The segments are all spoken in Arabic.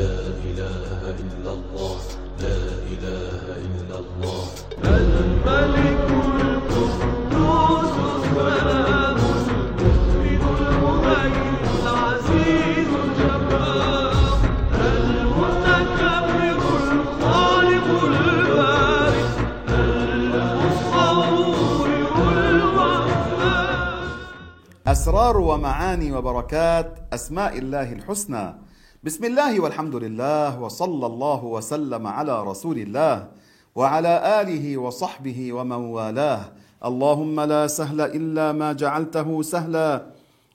لا إله إلا الله لا إله إلا الله الملك القدوس السلام المؤمن المهيمن العزيز الجبار المتكبر الخالق البارئ المصور الوهاب أسرار ومعاني وبركات أسماء الله الحسنى بسم الله والحمد لله وصلى الله وسلم على رسول الله وعلى آله وصحبه ومن والاه اللهم لا سهل إلا ما جعلته سهلا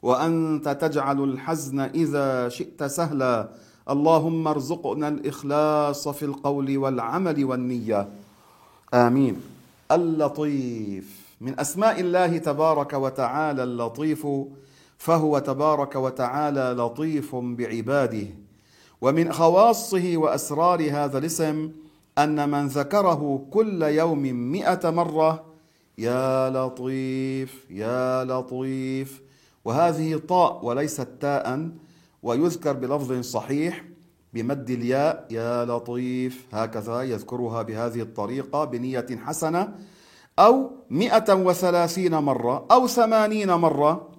وأنت تجعل الحزن إذا شئت سهلا اللهم ارزقنا الإخلاص في القول والعمل والنية آمين اللطيف من أسماء الله تبارك وتعالى اللطيف فهو تبارك وتعالى لطيف بعباده ومن خواصه وأسرار هذا الاسم أن من ذكره كل يوم مئة مرة يا لطيف يا لطيف. وهذه طاء وليست تاء ويذكر بلفظ صحيح بمد الياء يا لطيف. هكذا يذكرها بهذه الطريقة بنية حسنة. أو مئة وثلاثين مرة أو ثمانين مرة.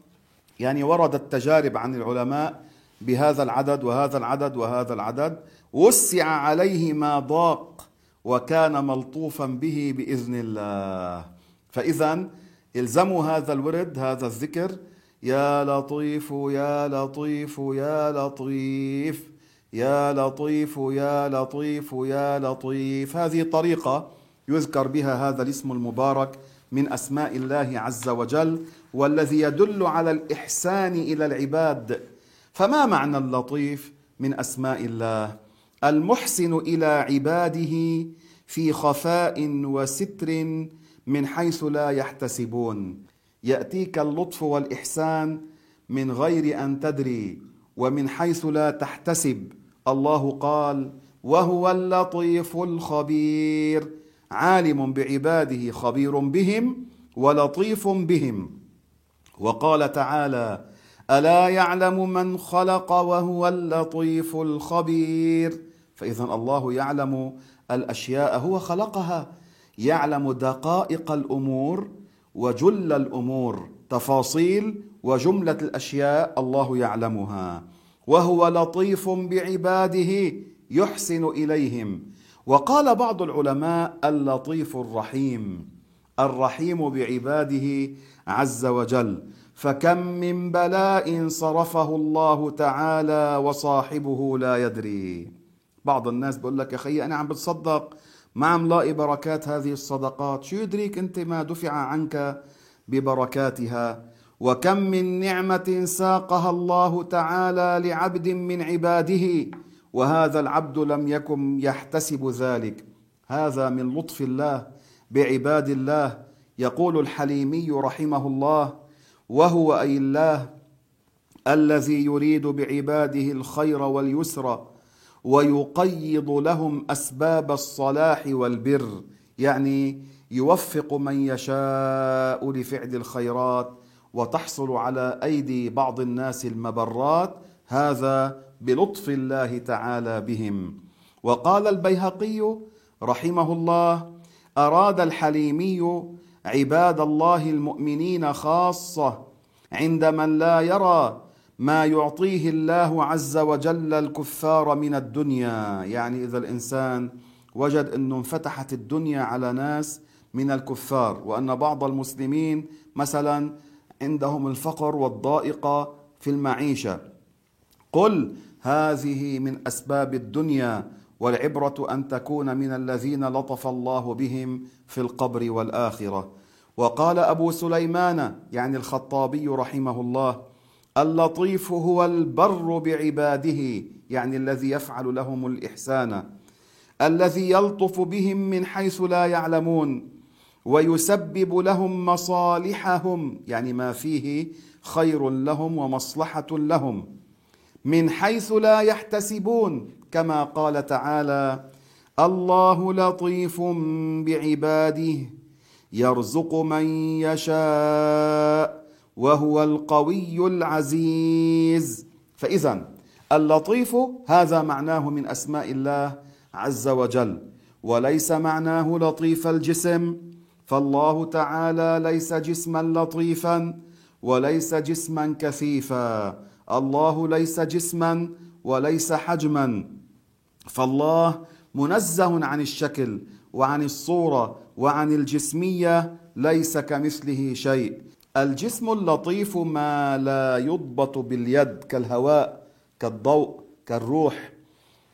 يعني وردت تجارب عن العلماء بهذا العدد وهذا العدد وهذا العدد وسع عليه ما ضاق وكان ملطوفا به بإذن الله. فاذا الزموا هذا الورد هذا الذكر يا لطيف يا لطيف يا لطيف يا لطيف يا لطيف يا لطيف. هذه طريقة يذكر بها هذا الاسم المبارك من أسماء الله عز وجل والذي يدل على الإحسان إلى العباد. فما معنى اللطيف من أسماء الله؟ المحسن إلى عباده في خفاء وستر من حيث لا يحتسبون. يأتيك اللطف والإحسان من غير أن تدري ومن حيث لا تحتسب. الله قال وهو اللطيف الخبير. عالم بعباده خبير بهم ولطيف بهم. وقال تعالى ألا يعلم من خلق وهو اللطيف الخبير؟ فاذا الله يعلم الأشياء هو خلقها. يعلم دقائق الأمور وجل الأمور تفاصيل وجملة الأشياء الله يعلمها. وهو لطيف بعباده يحسن إليهم. وقال بعض العلماء اللطيف الرحيم الرحيم بعباده عز وجل. فكم من بلاء صرفه الله تعالى وصاحبه لا يدري. بعض الناس بيقول لك يا خي أنا عم بتصدق ما عم لاقي بركات هذه الصدقات. شو يدريك أنت ما دفع عنك ببركاتها؟ وكم من نعمة ساقها الله تعالى لعبد من عباده وهذا العبد لم يكن يحتسب ذلك. هذا من لطف الله بعباد الله. يقول الحليمي رحمه الله وهو أي الله الذي يريد بعباده الخير واليسر ويقيض لهم أسباب الصلاح والبر يعني يوفق من يشاء لفعل الخيرات وتحصل على أيدي بعض الناس المبرات هذا بلطف الله تعالى بهم. وقال البيهقي رحمه الله أراد الحليمي عباد الله المؤمنين خاصة عند من لا يرى ما يعطيه الله عز وجل الكفار من الدنيا. يعني إذا الإنسان وجد أنه انفتحت الدنيا على ناس من الكفار وأن بعض المسلمين مثلا عندهم الفقر والضائقه في المعيشة. قل هذه من أسباب الدنيا والعبرة أن تكون من الذين لطف الله بهم في القبر والآخرة. وقال أبو سليمان يعني الخطابي رحمه الله اللطيف هو البر بعباده يعني الذي يفعل لهم الإحسان الذي يلطف بهم من حيث لا يعلمون ويسبب لهم مصالحهم يعني ما فيه خير لهم ومصلحة لهم من حيث لا يحتسبون كما قال تعالى الله لطيف بعباده يرزق من يشاء وهو القوي العزيز. فإذا اللطيف هذا معناه من أسماء الله عز وجل وليس معناه لطيف الجسم. فالله تعالى ليس جسما لطيفا وليس جسما كثيفا. الله ليس جسما وليس حجما. فالله منزه عن الشكل وعن الصورة وعن الجسمية ليس كمثله شيء. الجسم اللطيف ما لا يضبط باليد كالهواء كالضوء كالروح.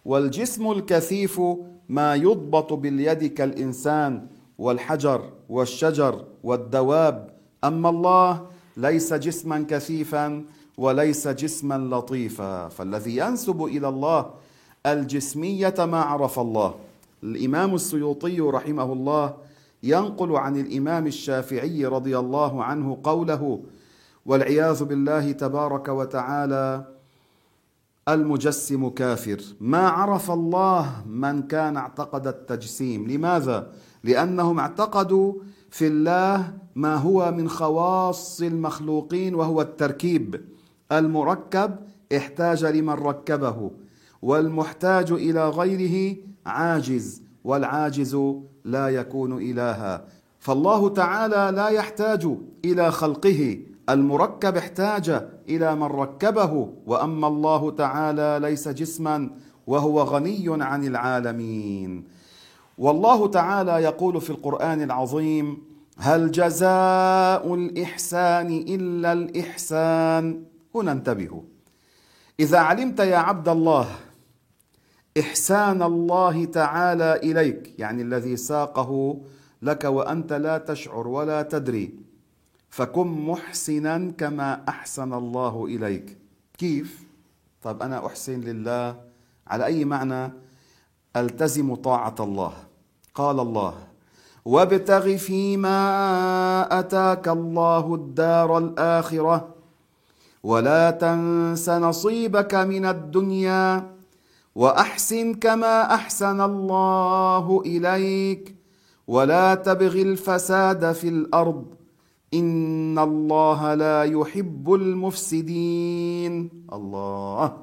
والجسم الكثيف ما يضبط باليد كالإنسان والحجر والشجر والدواب. أما الله ليس جسما كثيفا وليس جسما لطيفا. فالذي ينسب إلى الله الجسمية ما عرف الله. الإمام السيوطي رحمه الله ينقل عن الإمام الشافعي رضي الله عنه قوله والعياذ بالله تبارك وتعالى المجسم كافر. ما عرف الله من كان اعتقد التجسيم. لماذا؟ لأنهم اعتقدوا في الله ما هو من خواص المخلوقين وهو التركيب. المركب احتاج لمن ركبه. والمحتاج إلى غيره عاجز والعاجز لا يكون إلها. فالله تعالى لا يحتاج إلى خلقه المركب احتاج إلى من ركبه. وأما الله تعالى ليس جسما وهو غني عن العالمين. والله تعالى يقول في القرآن العظيم هل جزاء الإحسان إلا الإحسان؟ هنا انتبهوا. إذا علمت يا عبد الله إحسان الله تعالى إليك يعني الذي ساقه لك وأنت لا تشعر ولا تدري. فكن محسنا كما أحسن الله إليك. كيف؟ طب أنا أحسن لله. على أي معنى؟ ألتزم طاعة الله. قال الله وابتغ فيما أتاك الله الدار الآخرة ولا تنس نصيبك من الدنيا وأحسن كما أحسن الله إليك ولا تبغ الفساد في الأرض إن الله لا يحب المفسدين. الله.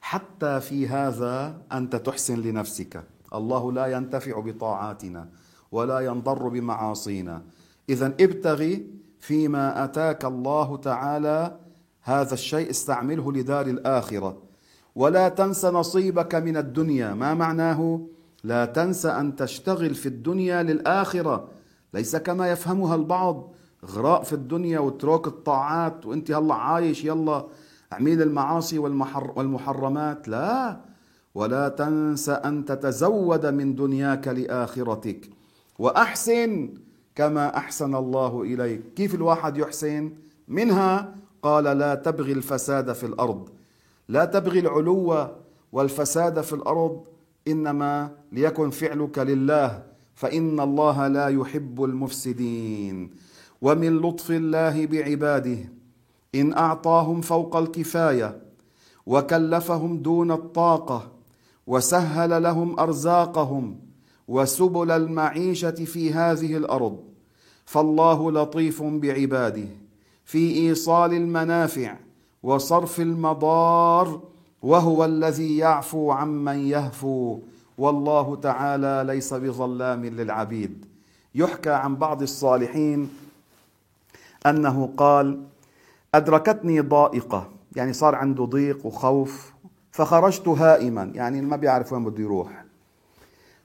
حتى في هذا أنت تحسن لنفسك. الله لا ينتفع بطاعاتنا ولا ينضر بمعاصينا. إذا ابتغي فيما أتاك الله تعالى هذا الشيء استعمله لدار الآخرة. ولا تنس نصيبك من الدنيا. ما معناه لا تنس أن تشتغل في الدنيا للآخرة. ليس كما يفهمها البعض. غراء في الدنيا واترك الطاعات وانت هلا عايش يلا أعمل المعاصي والمحر والمحرمات. لا. ولا تنس أن تتزود من دنياك لآخرتك. وأحسن كما أحسن الله إليك. كيف الواحد يحسن؟ منها قال لا تبغي الفساد في الأرض. لا تبغي العلو والفساد في الأرض إنما ليكن فعلك لله فإن الله لا يحب المفسدين. ومن لطف الله بعباده إن أعطاهم فوق الكفاية وكلفهم دون الطاقة وسهل لهم أرزاقهم وسبل المعيشة في هذه الأرض. فالله لطيف بعباده. في إيصال المنافع وصرف المضار وهو الذي يعفو عمن يهفو. والله تعالى ليس بظلام للعبيد. يحكى عن بعض الصالحين أنه قال أدركتني ضائقة. يعني صار عنده ضيق وخوف فخرجت هائما. يعني ما بيعرف وين بده يروح.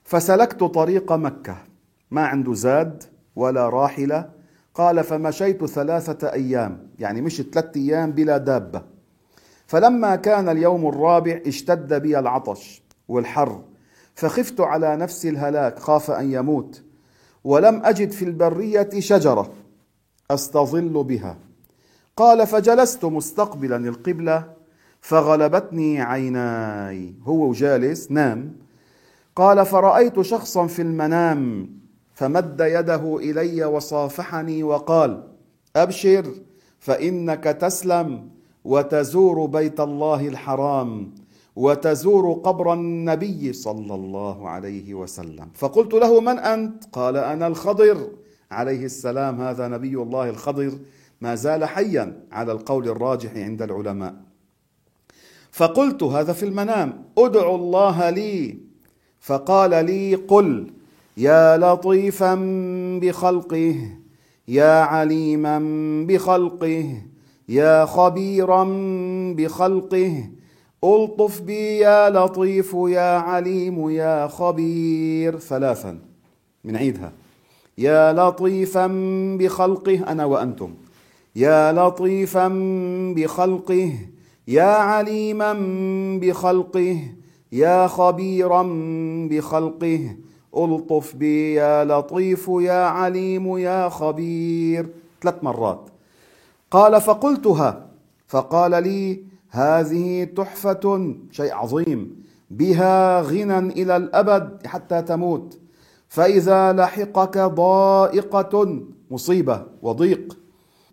فسلكت طريق مكة. ما عنده زاد ولا راحلة قال فمشيت ثلاثة أيام. يعني مشت ثلاثة أيام بلا دابة. فلما كان اليوم الرابع اشتد بي العطش والحر فخفت على نفسي الهلاك خاف أن يموت. ولم أجد في البرية شجرة أستظل بها. قال فجلست مستقبلا القبلة فغلبتني عيناي. هو جالس نام. قال فرأيت شخصا في المنام فمد يده إلي وصافحني وقال أبشر فإنك تسلم وتزور بيت الله الحرام وتزور قبر النبي صلى الله عليه وسلم. فقلت له من أنت؟ قال أنا الخضر. عليه السلام هذا نبي الله الخضر ما زال حيا على القول الراجح عند العلماء. فقلت هذا في المنام ادعو الله لي. فقال لي قل. يا لطيفا بخلقه يا عليما بخلقه يا خبيرا بخلقه. ألطف بي يا لطيف يا عليم يا خبير. ثلاثا بنعيدها يا لطيفا بخلقه أنا وأنتم. يا لطيفا بخلقه يا عليما بخلقه يا خبيرا بخلقه. ألطف بي يا لطيف يا عليم يا خبير. ثلاث مرات. قال فقلتها. فقال لي هذه تحفة شيء عظيم بها غنى إلى الأبد حتى تموت. فإذا لحقك ضائقة مصيبة وضيق.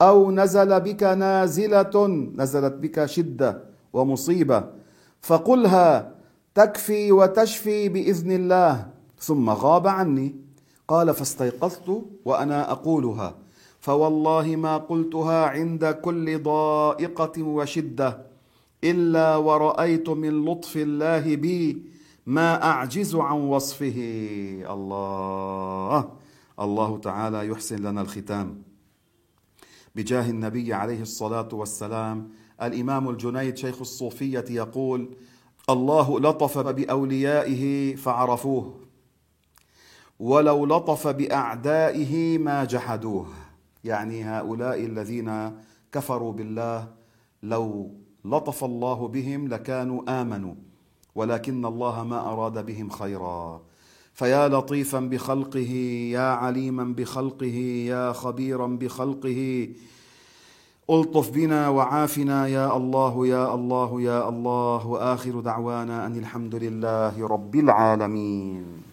أو نزل بك نازلة نزلت بك شدة ومصيبة. فقلها تكفي وتشفي بإذن الله. ثم غاب عني. قال فاستيقظت وأنا أقولها. فوالله ما قلتها عند كل ضائقة وشدة إلا ورأيت من لطف الله بي ما أعجز عن وصفه. الله الله تعالى يحسن لنا الختام. بجاه النبي عليه الصلاة والسلام الإمام الجنيد شيخ الصوفية يقول الله لطف بأوليائه فعرفوه. ولو لطف بأعدائه ما جحدوه. يعني هؤلاء الذين كفروا بالله لو لطف الله بهم لكانوا آمنوا ولكن الله ما أراد بهم خيرا. فيا لطيفا بخلقه يا عليما بخلقه يا خبيرا بخلقه. ألطف بنا وعافنا يا الله يا الله يا الله. وآخر دعوانا أن الحمد لله رب العالمين.